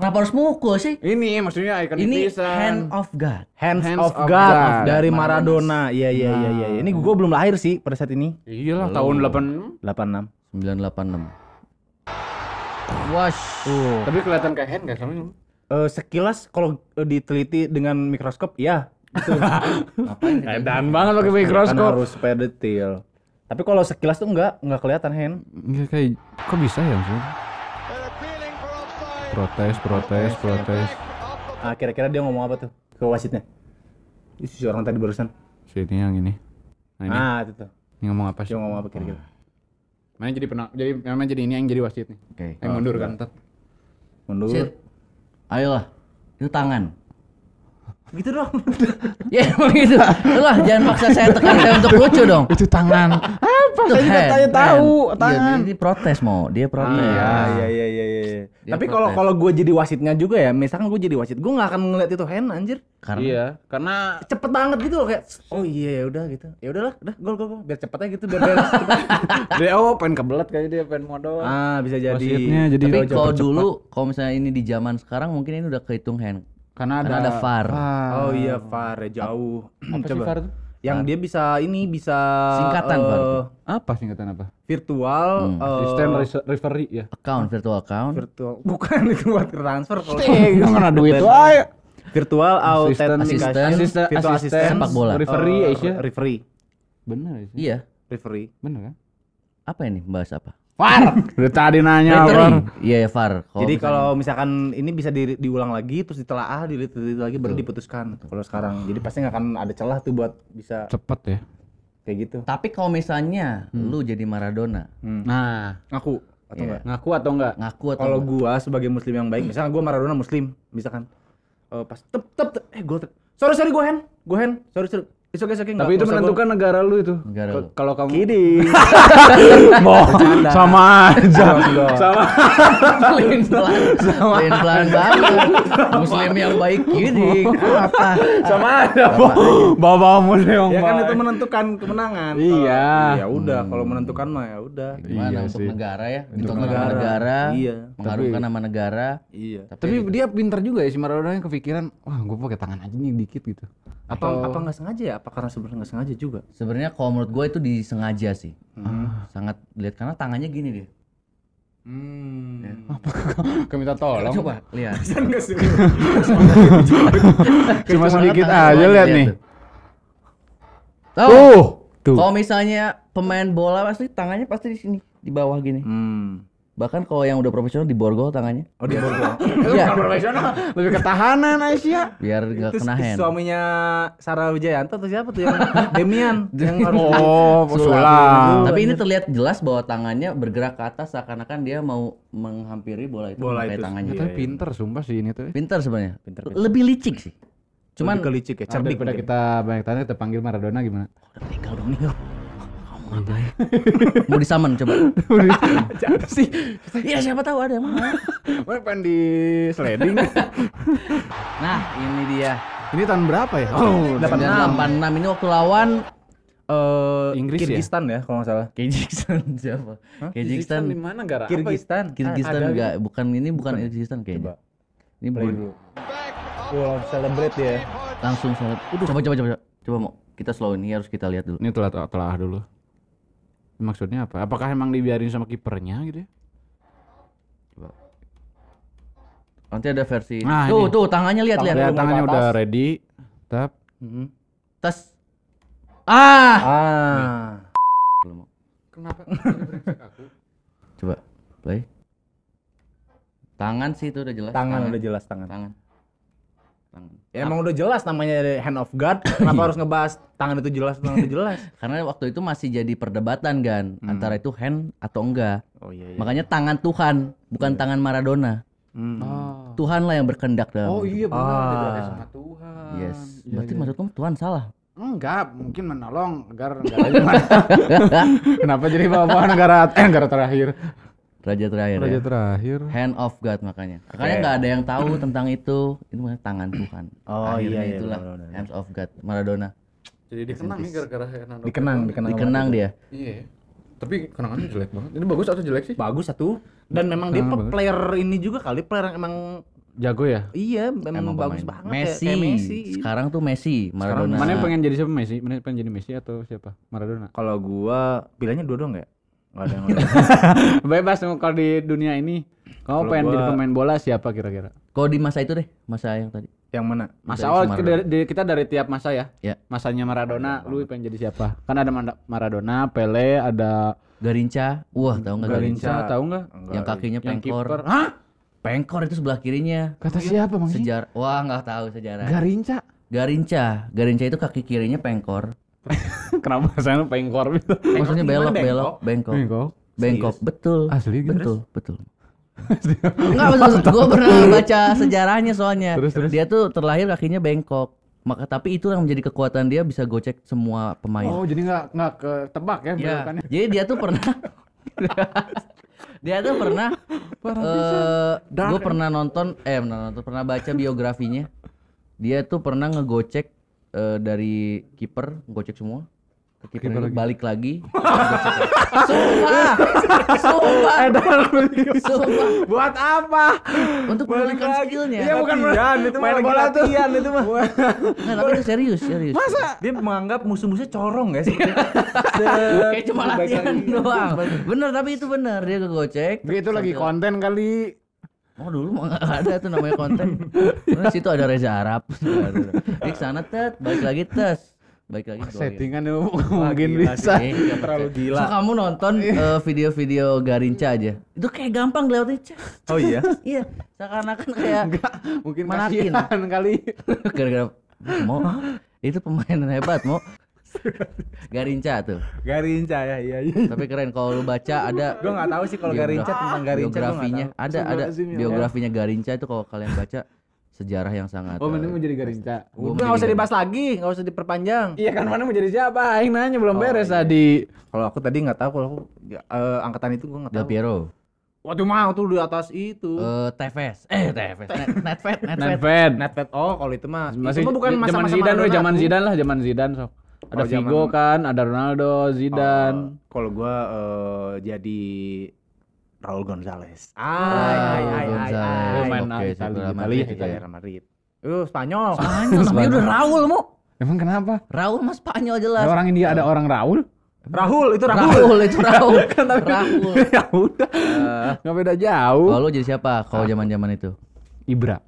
Kenapa harus mukul sih? Ini maksudnya ikonik Ini pisan. hand of God. Hands, Hands of, of God, God. dari Maradona. Iya iya iya iya. Ini gua belum lahir sih pada saat ini. Iyalah tahun 8 86. 986. Wash. Tuh. Tapi kelihatan kayak hand gak sama Eh, sekilas kalau eh, diteliti dengan mikroskop ya <laughs> Edan banget pakai kan mikroskop. harus supaya detail. Tapi kalau sekilas tuh enggak enggak kelihatan hand. Enggak kayak kok bisa ya maksudnya? Protes, protes, protes. Ah, kira-kira dia ngomong apa tuh ke wasitnya? Si orang tadi barusan. Sini yang ini. Nah ini, Ah, itu tuh. ini ngomong apa sih? Dia ngomong apa kira-kira? Mana jadi pernah jadi memang jadi ini yang jadi wasit nih. Oke. Yang mundur kan. ntar. Mundur. Sit. Ayolah. Itu tangan. Gitu dong. <laughs> Ya emang gitu. Lah jangan paksa saya tekan saya untuk lucu dong. Itu tangan. Apa saya juga tanya tahu, tangan. Iya, ini protes mau. Dia protes. Ah, iya iya iya iya. Dia Tapi kalau protes. kalau gue jadi wasitnya juga ya, misalkan gue jadi wasit, gue nggak akan ngeliat itu hand anjir. Karena Iya, karena Cepet banget gitu loh kayak oh iya ya udah gitu. Ya udahlah, udah gol gol gol biar cepet aja gitu biar beres. <laughs> dia oh pengen kebelet kayak dia pengen modal. ah, bisa jadi. Wasitnya jadi tapi kalau dulu kalau misalnya ini di zaman sekarang mungkin ini udah kehitung hand. Karena ada Karena ada VAR. Oh iya VAR ya, jauh. Apa sih VAR tuh? Yang dia bisa ini bisa Singkatan eh, VAR tuh. Apa singkatan apa? virtual Hmm. eh, Sistem referee ya. Account virtual account. virtual <laughs> bukan itu buat transfer kalau Eh, <laughs> gak kena duit aja. virtual Asisten- authentication asisten- virtual assistant sepak bola. Referee eh, Asia. referee Bener sih. Iya. referee Bener kan? Apa ini? Bahas apa? VAR. Udah <laughs> tadi nanya. VAR. Iya, ya, VAR. Kalau Jadi kalau misalkan ini bisa di- diulang lagi terus ditelaah, diteliti lagi baru diputuskan. Kalau sekarang, jadi pasti nggak akan ada celah tuh buat bisa Cepet ya. kayak gitu. tapi kalau misalnya lu jadi Maradona, Nah, Ngaku atau Iya. enggak? ngaku atau enggak? ngaku atau Kalau gua sebagai muslim yang baik, misalnya gua Maradona muslim, misalkan eh, pas tep tep, tep eh gol tep. sorry sorry gua hand, gua hand, sorry sorry. It's okay, it's okay. Tapi itu menentukan negara lu itu. Negara. Kalau kamu. <laughs> Boh, sama aja. sama. Pelin pelan, pelin pelan banget. Muslim yang baik gini, apa? sama aja, Boh. Bawa muslim. ya kan itu menentukan kemenangan. Iya. Ya udah, kalau menentukan mah ya udah. Gimana Iya untuk negara ya? Untuk negara. Iya. mengharumkan nama negara. Iya. Tapi dia pintar juga ya si Maradona yang kepikiran, wah gue pakai tangan aja nih dikit gitu. Apa Atau apa nggak sengaja ya? Apa karena sebenarnya nggak sengaja juga? Sebenarnya kalau menurut gue itu disengaja sih. Hmm. Sangat lihat karena tangannya gini dia. Kayak minta tolong. Coba lihat. <laughs> <laughs> Cuma sedikit aja lihat nih. tuh. Tuh. Tuh. Kalau misalnya pemain bola pasti tangannya pasti di sini, di bawah gini. Hmm. Bahkan kalau yang udah profesional di borgol tangannya. Oh di Borgol. <laughs> Iya, profesional, lebih ketahanan Aisyah. biar nggak Itu kena hand. suaminya Sarah Wijayanto atau siapa tuh yang <laughs> Demian yang harus Oh, Sulam. Tapi ini terlihat jelas bahwa tangannya bergerak ke atas seakan-akan dia mau menghampiri bola itu Bola pakai itu. tangannya. Tapi pinter sumpah sih ini tuh. Pintar sebenarnya. Pintar, Lebih licik sih. Cuman Cuman kelicik ya, cerdik Daripada kita banyak tanya kita panggil Maradona gimana? udah meninggal, udah meninggal. <laughs> mau disamen coba. sih. Iya siapa tahu ada emang. Mana pengen di sliding? <laughs> Nah ini dia. ini tahun berapa ya? Oh, 86 ini waktu lawan Eh, Inggris ya? Kirgistan ya kalau nggak salah. Kyrgyzstan <laughs> siapa? Kyrgyzstan. di mana gara? Kirgistan. Kyrgyzstan Ada enggak, bukan ini bukan Kyrgyzstan kayaknya. Ini Play bukan. Wow, celebrate ya. Langsung salat. Coba coba coba. Coba mau kita slow ini harus kita lihat dulu. Ini telah telah dulu. Maksudnya apa? Apakah emang dibiarin sama kipernya gitu ya? Nanti ada versi. Nah, tuh ini. tuh tangannya lihat lihat. Tangannya ke udah ready. Tap. Tas. Ah. Ah. Kenapa? Coba play. Tangan sih itu udah jelas. Tangan udah jelas tangan. Tangan. Tangan. Ya, emang udah jelas namanya hand of God. Kenapa <laughs> harus ngebahas tangan itu jelas, tangan itu jelas? <laughs> Karena waktu itu masih jadi perdebatan kan antara itu hand atau enggak. Oh iya. Makanya tangan Tuhan bukan tangan Maradona. Oh. Tuhan lah yang berkendak dalam. Oh iya benar Ah. dibiarin sama Tuhan. Yes. Iya, Berarti iya. maksud kamu Tuhan salah. Enggak, mungkin menolong agar negara? <laughs> Kenapa jadi bawa negara eh negara terakhir? Raja terakhir Raja ya. terakhir. Hand of God makanya. Makanya nggak ada yang tahu tentang itu. Itu namanya tangan Tuhan. Oh, Akhirnya iya, iya, itulah benar. hands of God Maradona. Jadi dikenang nih gara-gara Hernando. Dikenang, dikenang. Dikenang dia. Iya. Tapi kenangannya jelek banget. Ini bagus atau jelek sih? Bagus satu. Dan memang dia player ini juga kali player yang emang Jago ya? iya memang, bagus pemain. banget Messi. kayak, kayak Messi. Sekarang tuh Messi, Maradona. Mana yang pengen jadi siapa Messi? Mana yang pengen jadi Messi atau siapa? Maradona. Kalau gua pilihannya dua dong nggak? Yang. <laughs> Bebas dong kalau di dunia ini. Kamu Kalau pengen gua- jadi pemain bola siapa kira-kira? Kalau di masa itu deh, masa yang tadi. yang mana? Masa Dari oh Sumarno. dari, kita dari tiap masa ya. Ya. Masanya Maradona, lu pengen jadi siapa? Kan ada Maradona, Pele, ada Garinca. Wah, tahu nggak Garinca? Garinca, tahu nggak? Enggak. Yang kakinya Yang pengkor. kiper. Hah? Pengkor itu sebelah kirinya. Kata siapa Bang? Sejarah. Wah, nggak tahu sejarah. Garinca. Garinca. Garinca itu kaki kirinya pengkor. <laughs> Kenapa saya pengkor gitu? Maksudnya belok, belok, bengkok. Bengkok. Bengkok, betul. Asli gitu? Betul, betul. Enggak, betul. Gue pernah baca sejarahnya soalnya. Terus, terus. Dia tuh terlahir kakinya bengkok. Maka tapi itu yang menjadi kekuatan dia bisa gocek semua pemain. Oh, jadi nggak nggak ketebak ya Ya, jadi dia tuh pernah <laughs> dia tuh pernah eh gue pernah nonton eh pernah nonton pernah baca biografinya dia tuh pernah ngegocek eh, dari kiper ngegocek semua ke kiper itu, balik lagi. <laughs> Sumpah. Sumpah sumpah. Buat apa? untuk menunjukkan skillnya. Iya bukan Latihan, itu mah main lagi bola tuh. latihan, itu mah. Nggak, tapi itu serius serius. Dia menganggap musuh-musuhnya corong ya seperti <laughs> kayak cuma latihan doang. Bener tapi itu bener. Dia ngegocek Itu lagi konten kali. Oh dulu mah nggak ada tuh namanya konten. Terus situ ada Reza Arab. Di sana tet, balik lagi tes, balik lagi. golin. Settingan itu mungkin gila bisa. Eh, nggak terlalu gila. So kamu nonton eh, video-video Garinca aja. Itu kayak gampang dilewatin. Cek. Oh iya. <laughs> Iya, seakan-akan kayak Mungkin Manakin. kali. <laughs> gara-gara mau itu pemain hebat mau. Garinca tuh. Garinca ya, iya iya. Tapi keren kalau lu baca ada Gua nggak tahu sih kalau Garinca tentang Garinca biografinya ada ada ya biografinya Garinca itu kalau kalian baca sejarah yang sangat Oh, mana eh, mau jadi Garinca? Gua Udah nggak usah dibahas lagi, nggak usah diperpanjang. Iya kan mana mau jadi siapa? Aing nanya belum beres tadi. Kalau aku tadi nggak tahu kalau aku eh, angkatan itu gua nggak Del tahu. Piero. Waduh mau tuh di atas itu. Eh, Tevez. Eh, Tevez. Net, Netfed, Netfed. Netfed. Oh kalau itu mah Masih itu mah bukan zaman masa-masa Zidane, we, Maradona zaman. Zidane lah, zaman Zidane sok. Ada Oh, zaman- Figo kan, ada Ronaldo, Zidane. Oh, kalau gua eh, jadi Raul Gonzalez. Ay, Raul ay, ay, ay, Gonzalez. ay. Main Oke, Itali, Sepak Itali, Madrid, Itali. Iya, Real Madrid. Uh, Spanyol. Spanyol namanya udah Raul mau. Emang kenapa? Raul mah Spanyol Ada jelas. orang India ada orang Raul? Rahul itu Rahul. Raul itu Raul. Raul. <laughs> <laughs> ya udah. Nggak beda jauh. Kalau jadi siapa kalau zaman-zaman itu? Ibra.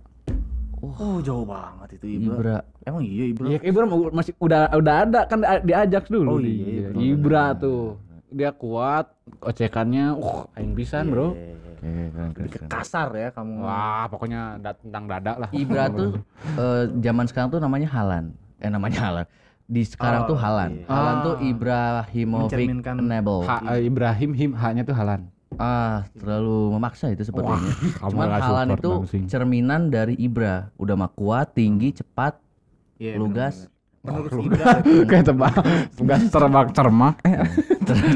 Oh, jauh banget itu Ibra. Ibra. Emang iya Ibra. Iya, Ibra masih udah udah ada kan di- di Ajax dulu. Oh, iya, Ibra. Ibra tuh. Dia kuat, ocekannya uh aing pisan, Bro. Iya, keren, keren. Kasar ya kamu. Wah, pokoknya dat- tentang dada lah. Ibra tuh <laughs> eh, zaman sekarang tuh namanya Halan. Eh namanya Halan. Di sekarang Oh, tuh Halan. iya. Halan tuh Ah. Ibrahimovic Mencerminkan Enable. Ha, eh, Ibrahim him H-nya tuh Halan. Ah, terlalu memaksa itu sepertinya. <laughs> kamu Cuman nggak Halan support itu cerminan dari Ibra. Udah mah kuat, tinggi, cepat, Iya, lugas, Menurut Ibra. <laughs> Kayak tebak, tugas cermak <laughs> cermak.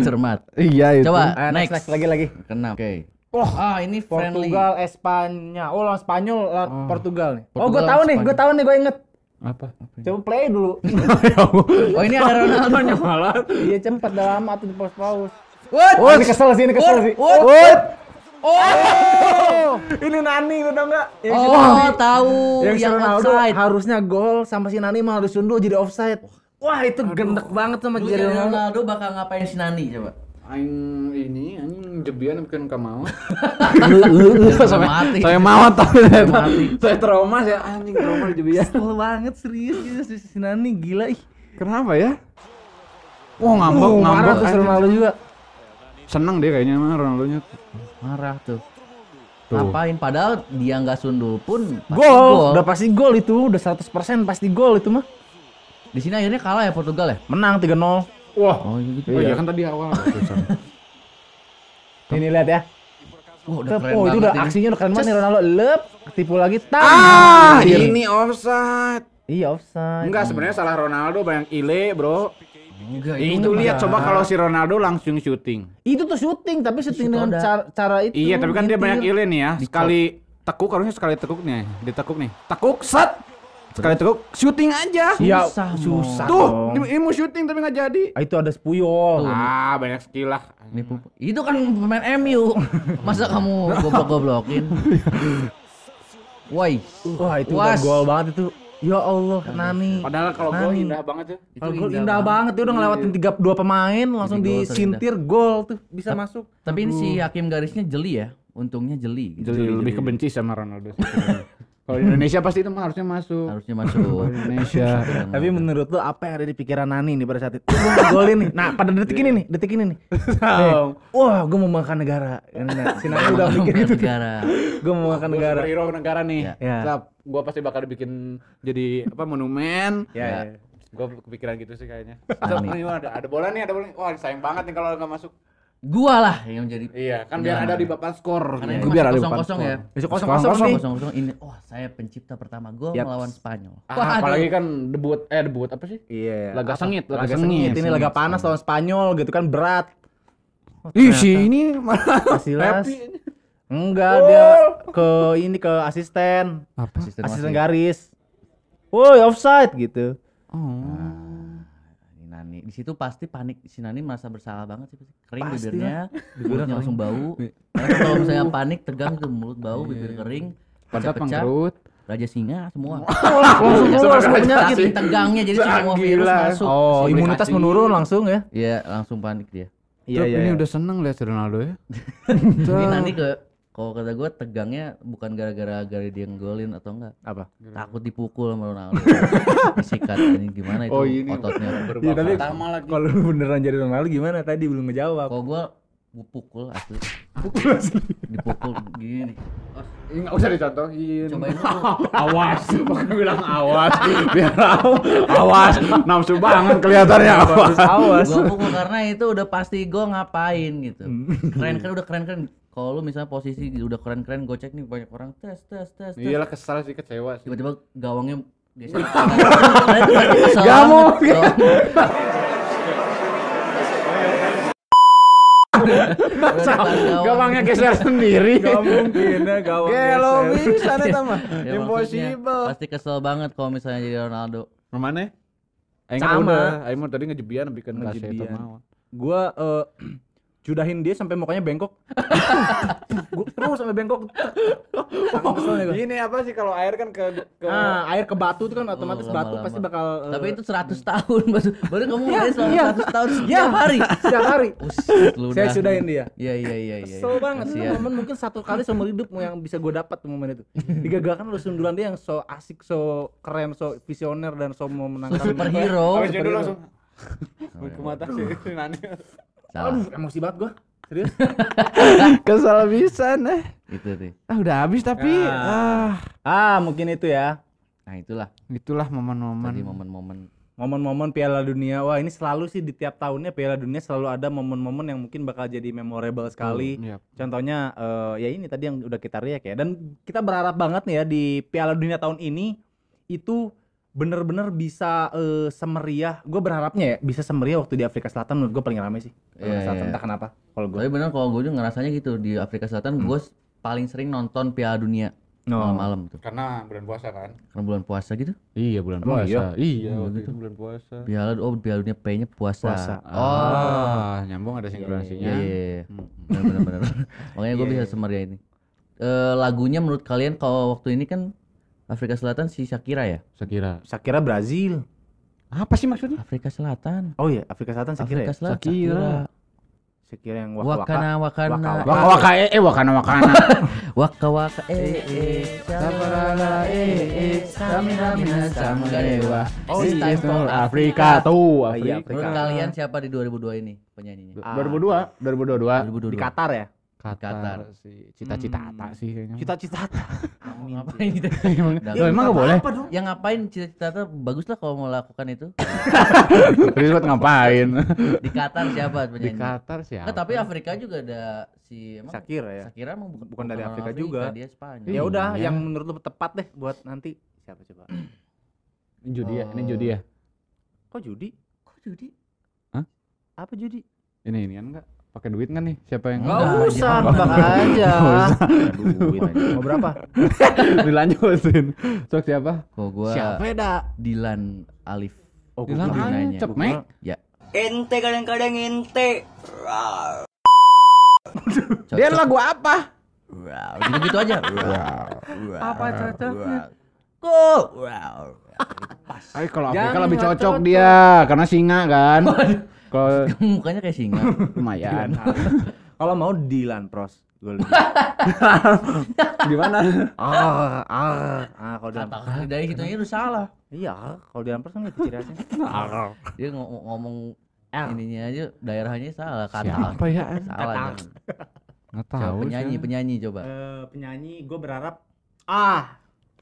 cermat. iya itu. Coba Eh, next. next lagi lagi. Keenam. Oke. ah, ini friendly. Portugal, Espanya. Oh, lawan Spanyol, lawan Portugal nih. oh, gue Portugal, tahu nih, gue tahu nih, gue inget. Apa? Coba play dulu. <laughs> Oh, ini ada Ronaldo malah. Iya, cepet dah lama tuh di paus-paus. What? Oh, ini kesel sih, ini kesel sih. What? Oh, ini Nani udah enggak? Yang si Oh, Nani. tahu yang, yang Ronaldo offside. harusnya gol sampai si Nani malah disundul jadi offside. Wah, itu gendek banget sama Lu Jerry jadi Ronaldo. Ronaldo bakal ngapain si Nani coba? Aing ini anjing jebian bukan ka mau. <laughs> Sampai mati. Saya mau tapi saya Mati. saya trauma ya anjing trauma jebian. Kesel banget serius gitu si, Nani gila ih. Kenapa ya? Wah ngambek Uh, marah ngambek. Ronaldo juga. Seneng dia kayaknya mah Ronaldo-nya. Marah tuh. Tuh. Ngapain padahal dia nggak sundul pun Gol, udah pasti gol itu, udah 100% pasti gol itu mah. Di sini akhirnya kalah ya Portugal ya? Menang 3-0. Wah. Oh iya gitu. Oh iya kan tadi awal. <laughs> Ini lihat ya. Wah, udah Tep, keren oh, itu udah ini. aksinya udah keren banget nih Ronaldo. Lep, tipu lagi tam. Ah, Iya. ini offside. Iya offside. Enggak, sebenarnya salah Ronaldo banyak ile, Bro. Enggak, Itu lihat coba kalau si Ronaldo langsung syuting. Itu tuh syuting tapi syuting dengan cara, cara itu. Iya, tapi kan dia banyak ile nih ya. Sekali tekuk harusnya sekali tekuk nih, ditekuk nih. Tekuk set. Sekali tekuk syuting aja. Iya, Susah, susah. Tuh, dong. ini mau syuting tapi nggak jadi. Ah, itu ada spuyol. Ah, banyak skill lah. Itu kan pemain MU. Masa kamu <laughs> goblok-goblokin? <laughs> Woi. Wah, itu gol banget itu. Ya Allah, Nani. Padahal kalau gol indah banget ya. Kalau gol indah banget, dia udah ngelewatin tiga dua pemain langsung disintir gol tuh bisa masuk. Tapi ini si hakim garisnya jeli ya. Untungnya jeli. gitu. Jadi lebih kebenci sama Ronaldo. <laughs> Kalau di Indonesia pasti itu mah harusnya masuk. Harusnya masuk. Indonesia. Tapi menurut lu apa yang ada di pikiran Nani nih pada saat itu? Gue mau golin nih. Nah, pada detik ini nih, detik ini nih. Wah, gue mau makan negara. Nah, si Nani udah mikir itu. negara. Gue mau makan negara. Superhero negara nih. Ya. Sap, gua pasti bakal dibikin jadi apa monumen. Ya, ya. Gua kepikiran gitu sih kayaknya. Ada ada bola nih, ada bola nih. Wah, sayang banget nih kalau nggak masuk. Gua lah yang jadi Iya, kan biar ada di papan skor. karena Iya. ini Biar ada kosong papan kosong skor. ya. Besok Kosong kosong kosong nih. Kosong kosong ini. Wah, saya pencipta pertama gol Yaps. melawan Spanyol. Ah, Wah, apalagi kan debut eh debut apa sih? Iya. Laga sengit, laga laga, sengit. sengit. Ini laga panas lawan Spanyol gitu kan berat. Ih, si ini malah Casillas. <laughs> Enggak, dia ke ini ke asisten. Apa? asisten Asisten garis. Woi, offside gitu. Di situ pasti panik si Nani merasa bersalah banget sih kering Pasti bibirnya <laughs> mulutnya langsung bau <laughs> karena kalau misalnya panik tegang itu mulut bau bibir kering Pantat pecah-pecah mengkerut. raja singa semua <laughs> Langsung keluar semua penyakit. saking tegangnya jadi semua virus Gila. masuk Oh, imunitas menurun langsung ya. Iya langsung panik dia Iya, iya. ini iya. udah seneng lihat Ronaldo ya. ini Nani ke kalau kata gue tegangnya bukan gara-gara gara dia ngegolin atau enggak apa? takut dipukul sama Ronaldo <laughs> disikat ini gimana itu Oh, ini ototnya <laughs> Iya, tapi Pertama lagi. kalau lu beneran jadi Ronaldo gimana tadi belum ngejawab. kalau gue gue pukul asli dipukul gini Ini nggak usah dicontohin. cobain <laughs> dulu awas, pokoknya bilang awas. Biar. Awas, nafsu banget kelihatannya awas. Awas. gue pukul karena itu udah pasti gue ngapain gitu keren kan udah keren keren kalau lu misalnya posisi udah keren keren gue cek nih banyak orang tes tes tes tes Iyalah kesal sih kecewa sih. tiba-tiba gawangnya geser <laughs> itu Gak gawang. Gawangnya geser sendiri. Gak mungkin ya gawang. Gelo geser. bisa nih sama. <laughs> Ya, Impossible. pasti kesel banget kalau misalnya jadi Ronaldo Mana? Aing Sama. Aing mau tadi ngejebian bikin kasih itu Ngejebian. mau. Gua eh, <clears throat> judahin dia sampai mukanya bengkok. gua terus sampai bengkok. Gua. Ini apa sih kalau air kan ke ke Ah, air ke batu tuh kan otomatis Oh, batu lama-lama. pasti bakal eh, tapi itu 100 tahun <laughs> baru, baru kamu ngeliat selama iya. 100 tahun ya setiap hari setiap hari. <laughs> Buset, lu Saya dah. sudahin dia. iya iya iya iya Kesel banget itu Kasihan. momen mungkin satu kali seumur hidup yang bisa gue dapat tuh momen itu. Digagalkan oleh sundulan dia yang so asik, so keren, so visioner dan so memenangkan superhero Habis itu langsung ke mata sih Nani. Salah. Aduh, emosi banget gua. Serius? <laughs> Kesal bisa nih. Itu tuh. Ah udah habis tapi ah ah, mungkin itu ya. Nah, itulah itulah momen-momen. tadi momen-momen Momen-momen Piala Dunia. Wah, ini selalu sih di tiap tahunnya Piala Dunia selalu ada momen-momen yang mungkin bakal jadi memorable sekali. Iya. Contohnya eh, ya ini tadi yang udah kita riak ya. Dan kita berharap banget nih ya di Piala Dunia tahun ini itu bener-bener bisa eh, semeriah. Gue berharapnya ya bisa semeriah waktu di Afrika Selatan menurut gue paling rame sih. Afrika Iya, Selatan iya. entah kenapa. Kalau gue. Tapi bener kalau gue juga ngerasanya gitu di Afrika Selatan gue paling sering nonton Piala Dunia No. malam-malam tuh Karena bulan puasa kan. karena bulan puasa gitu Iya bulan Emang puasa. Iya, Oh, waktu gitu. itu bulan puasa. Piala oh Piala Dunia P-nya puasa. Puasa. Oh. Ah, nyambung ada Iya sinkronasinya. iya, iya. Hmm. Bener bener bener. <laughs> Makanya gue Iya, bisa iya. semeriah ini. Eh lagunya menurut kalian kalau waktu ini kan Afrika Selatan si Shakira ya? Sekira. Sakira Brazil. Apa sih maksudnya? Afrika Selatan. Oh iya, Afrika Selatan Sakira Afrika ya. Selatan. Shakira. Shakira yang waka-waka. Wakana wakana. Waka- Waka waka eh eh wakana wakana. <laughs> Waka waka eh eh. Sabarala eh eh. Samina mina samarewa. Oh, iya, time for Afrika tuh, Oh, iya, Afrika. Menurut kalian siapa di 2002 ini penyanyinya? Ah. 2002, 2022. 2022. Di Qatar ya. Qatar. sih. Cita-cita Hmm. tak sih kayaknya. Cita-cita. <laughs> Ngapain gitu? <laughs> Emang. Loh, emang gak boleh? Yang ngapain cita-cita tuh bagus lah kalau mau lakukan itu. <laughs> Terus buat ngapain? Di Qatar siapa Di penyanyi? Qatar siapa? Nggak, tapi Afrika juga ada si emang Shakira ya. Shakira emang bukan, Bukan dari orang Afrika juga. dia Spanyol. Ya udah, Iya. yang menurut lu tepat deh buat nanti siapa coba? <clears throat> Ini judi ya, ini Oh. judi ya. Kok judi? Kok judi? Apa judi? Ini ini kan enggak pakai duit kan nih? Siapa yang Enggak, Enggak usah, nebak aja. Duit aja. Mau berapa? <laughs> dilanjutin? Sok siapa? Kok gua Siapa ya, dah? Dilan Alif. Oh, Dilan gua Alif. Ancep, Mek. Ya. Ente kadang-kadang ente. Dia lagu apa? Wow, gitu-gitu aja. Apa cocoknya? Kok? Wow. Ay, kalau Afrika lebih nggak cocok. dia karena singa kan. Kalau Mukanya kayak singa. <laughs> lumayan. Kalau mau Dilan Pros. Gue lebih. <laughs> Gimana? ah, ah, ah, kalau. Kata dari hitungnya udah salah. Iya, kalau Dilan Pros kan gitu ciri khasnya. <laughs> Dia ng- ngomong ininya aja daerahnya salah kata. Siapa ya? Salah. Coba tahu. penyanyi, siapa. penyanyi coba. Eh, penyanyi gue berharap ah,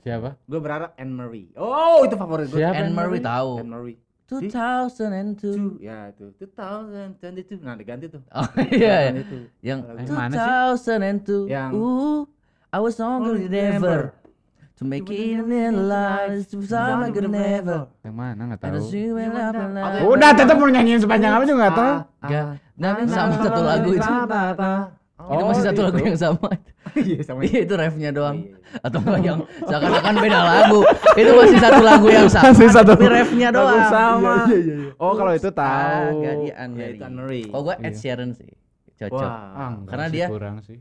Siapa? gue berharap Anne Marie. Oh, itu favorit gue. Siapa? Anne Marie tahu. Anne Marie. 2002. Two, ya itu 2022. Nah, diganti tuh. Oh iya, iya. Yang itu. Yang Eh, mana sih? 2002. Yang- Ooh, I was stronger than ever. To make it in life, to sound like a never. Yang mana enggak And tahu. Udah tetap mau nyanyiin sepanjang apa juga enggak tahu. Gak, nah, kan sama satu lagu itu. itu Oh, masih satu lagu yang sama. <laughs> Iya, sama Iya itu refnya doang. Iya, Atau enggak yang seakan-akan beda lagu. itu masih satu lagu yang sama. Masih satu tapi refnya lagu doang. sama. Iya, iya, iya. Oh, kalau itu tahu. Ya, itu Anne Marie. Kalau gua Ed Iya. Sheeran sih. Cocok. Wah. Ah, Karena dia- kurang sih.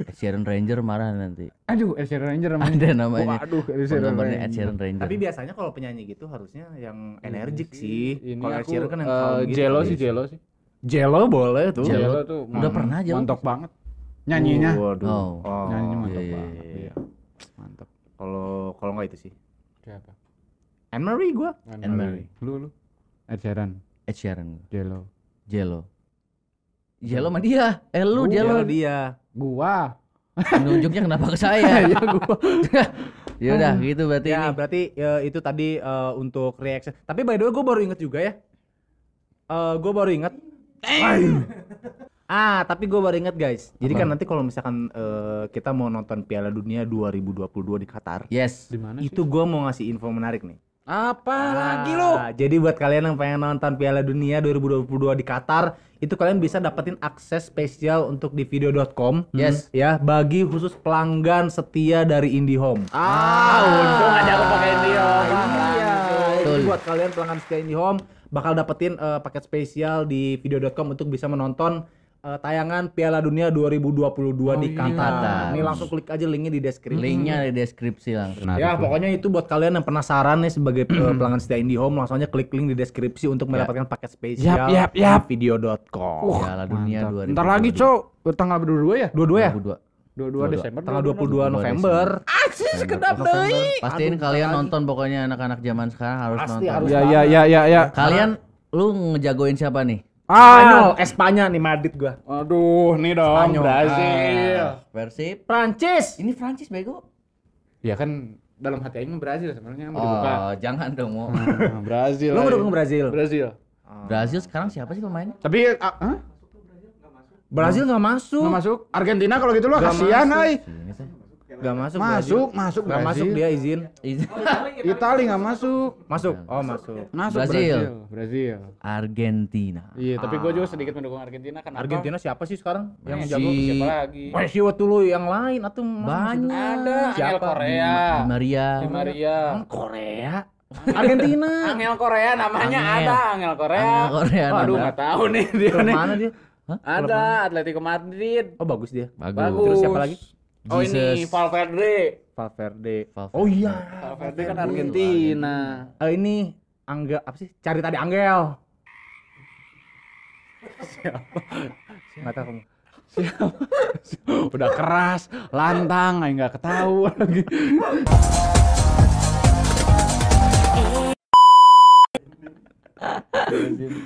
Ed Sheeran Ranger marah nanti. Aduh, Ed Sheeran Ranger namanya. Ada namanya. Waduh, Ed Sheeran Nomornya Ed Ranger. Sheeran Ranger. Tapi biasanya kalau penyanyi gitu harusnya yang energik Ini sih. Ini Kalau Ed aku, Sheeran kan yang eh, calm gitu. Jello sih, Jello sih. Jello boleh tuh. Jello tuh Udah man- pernah Jello? Mantap banget. Nyanyinya. Waduh. Oh. Oh. Nyanyinya mantap iya, iya, banget. iya. Iya. Mantap. Kalau kalau nggak itu sih. Siapa? Anne Marie gua. Anne Marie. Lu lu. Ed Sheeran, Ed Sheeran. Jello. Jello. Jello sama dia. Eh lu Oh, Jello. Dia. Gua. Nunjuknya kenapa ke saya? ya <laughs> gua. <laughs> ya udah gitu berarti ya ini. berarti ya, itu tadi eh, untuk reaction. Tapi by the way gue baru inget juga ya. Eh gue baru inget. Ah tapi gue baru inget guys. Jadi Apa? kan nanti kalau misalkan eh, kita mau nonton Piala Dunia 2022 di Qatar, Yes. Di mana sih? itu gue mau ngasih info menarik nih. apa lagi Ah, lu? Jadi buat kalian yang pengen nonton Piala Dunia 2022 di Qatar, itu kalian bisa dapetin akses spesial untuk di video.com. Yes. Ya, bagi khusus pelanggan setia dari IndiHome. Ah, untung aja aku pakai dia. Iya. Betul. Jadi buat kalian pelanggan setia IndiHome bakal dapetin eh, paket spesial di video.com untuk bisa menonton eh, tayangan Piala Dunia 2022 di iya. Qatar. Ini langsung klik aja linknya di deskripsi. Linknya di deskripsi langsung. Nah, Ya itu. pokoknya itu buat kalian yang penasaran nih sebagai eh, pelanggan setia IndiHome langsung aja klik link di deskripsi untuk mendapatkan paket spesial Yap, yap, yap. di video.com. Piala Dunia Mantap. 2022. Ntar lagi, Cok. Tanggal 22 ya? Dua-dua ya? 22. 22 Desember. Tanggal 22 22 November. kedap deui. Pastiin Aduh, kalian nonton pokoknya anak-anak zaman sekarang harus Pasti nonton. harus. Ya, ya, ya, ya, ya. Kalian lu ngejagoin siapa nih Spanyol, Espanya nih Madrid gua. Aduh, nih dong Spanyol. Brazil. Ah, Persib. Prancis. Ini Prancis bego. Ya kan dalam hati aing mah Brazil sebenarnya mau dibuka. Oh, jangan dong mau. <laughs> Ah, Brazil. Lu ngedukung Brazil? Brazil. Brazil sekarang siapa sih pemainnya? Tapi ah, hah? Brazil nggak masuk. Nggak masuk. Argentina kalau gitu loh kasihan ay. Nggak masuk. Masuk, masuk Nggak Brazil. masuk dia izin. Itali nggak masuk. Masuk. Oh masuk. Masuk Brazil. Brazil. Brazil. Argentina. Iya, tapi gue juga sedikit mendukung Argentina kan. Argentina siapa sih sekarang yang Messi. jago? siapa lagi? Messi waktu lu yang lain atau Banyak. Ada Angel Siapa? Korea. Di Maria. Di Maria. Korea. Argentina. Angel Korea namanya Angel. ada Angel Korea. Angel Korea Aduh ada. nggak tahu nih dia mana dia? Ada Atletico Madrid. Oh bagus dia. Bagus. Terus siapa lagi? Oh ini. Valverde. Valverde. Valverde. Oh iya. Valverde kan Argentina. Eh, ini Angga apa sih? Cari tadi Angel. Siapa? Nggak tahu kamu. Udah keras, lantang, nggak ketahuan lagi.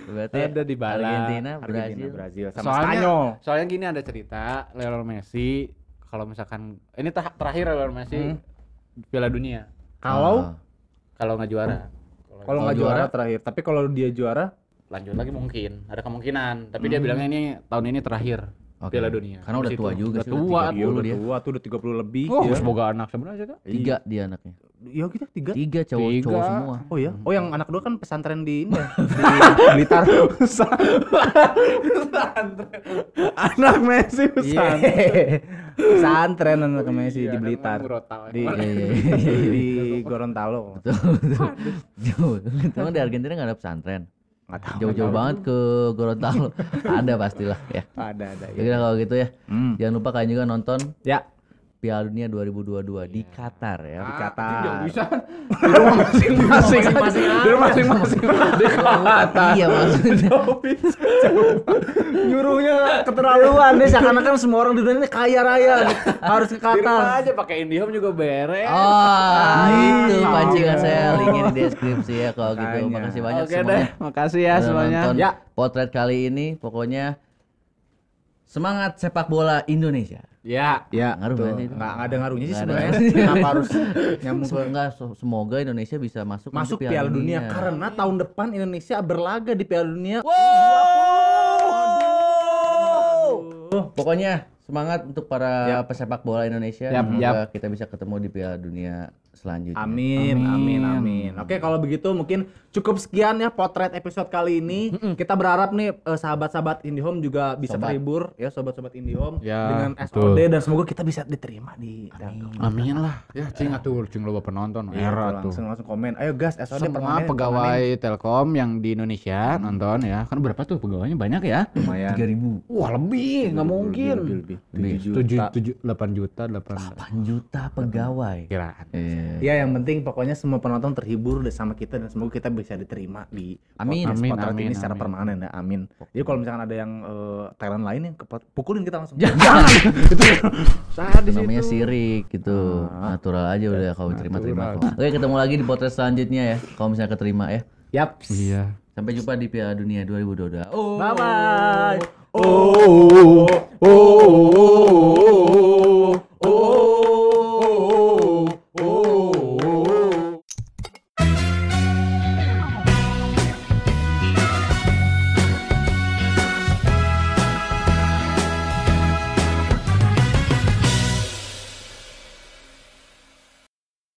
Berarti Ada di bala. Argentina, Argentina, Brazil. Brazil sama Soalnya, Spanyol. soalnya gini ada cerita Lionel Messi kalau misalkan ini tah- terakhir Lionel Messi Hmm. Piala Dunia. Kalau? Ah. kalau nggak juara. kalau nggak juara, juara- terakhir, tapi kalau dia juara? Lanjut lagi mungkin. Ada kemungkinan. Tapi dia bilangnya ini tahun ini terakhir Oke. Piala Dunia Karena udah Di tua situ. juga sih, tua udah 30 udah dia. tua tuh udah 30 lebih. oh ya. semoga anak sebenarnya tuh Tiga dia anaknya. Iya kita tiga. Tiga cowok Tiga. cowok semua. Oh ya. Oh yang anak dua kan pesantren di ini ya. Di <laughs> Blitar. anak Messi Iya. Pesantren anak Messi Iya, di kan Blitar. Gorontalo. Di Iya, iya, <laughs> di Gorontalo. Jauh. Emang di Argentina nggak ada pesantren. Nggak tahu. Jauh-jauh banget ke Gorontalo. <laughs> ada pastilah ya. Ada ada Ya kalau gitu ya. Hmm. Jangan lupa kalian juga nonton Ya, Piala Dunia 2022 di Qatar ya. di Ah, Qatar. Jauh bisa <laughs> di rumah masing-masing di rumah masing-masing di <laughs> Qatar Iya maksudnya. <laughs> Nyuruhnya keterlaluan deh seakan-akan semua orang di dunia ini kaya raya harus ke di rumah Qatar. aja pakai IndiHome juga beres Oh, itu Iya. pancingan saya linknya di deskripsi ya kalau gitu. Makasih banyak oke semuanya. deh makasih ya semuanya Ya. potret kali ini pokoknya semangat sepak bola Indonesia. Ya Ya, Ngaruh nggak sih itu? Nggak nggak ada ngaruhnya sih sebenarnya. <laughs> Kenapa harus <laughs> nyambung ke Semoga semoga Indonesia bisa masuk masuk Piala Dunia karena tahun depan Indonesia berlaga di Piala Dunia. Wow. Pokoknya semangat untuk para Yap. pesepak bola Indonesia. Semoga yap. kita bisa ketemu di Piala Dunia selanjutnya. Amin, amin, amin. Oke, kalau begitu mungkin cukup sekian ya potret episode kali ini. Kita berharap nih eh, sahabat-sahabat IndiHome juga bisa Sobat. terhibur ya sobat-sobat IndiHome Ya, dengan betul. SOD dan semoga kita bisa diterima di Telkom. amin lah ya cing atuh cing loba penonton Iya, era tuh, tuh langsung langsung komen. Ayo gas SOD semua permanen, pegawai Telkom yang di Indonesia nonton ya kan berapa tuh pegawainya banyak ya permanen. lumayan. Tiga ribu, wah lebih nggak mungkin Lebih, lebih, Lebih. Tujuh tujuh juta. tujuh delapan juta delapan 8 juta pegawai. kiraan Eh, Ya yang penting pokoknya semua penonton terhibur deh sama kita dan semoga kita bisa diterima di Amin. podcast Amin, amin, ini secara amin. permanen ya. Amin. Jadi kalau misalkan ada yang eh, talent lain yang kepot- pukulin kita langsung. Jangan. saat itu namanya sirik gitu. Natural aja udah kalau terima-terima kok. Oke, ketemu lagi di podcast selanjutnya ya. Kalau misalnya keterima ya. Yap. iya Sampai jumpa di Piala Dunia 2022. Oh. Bye bye. oh oh oh, oh, oh.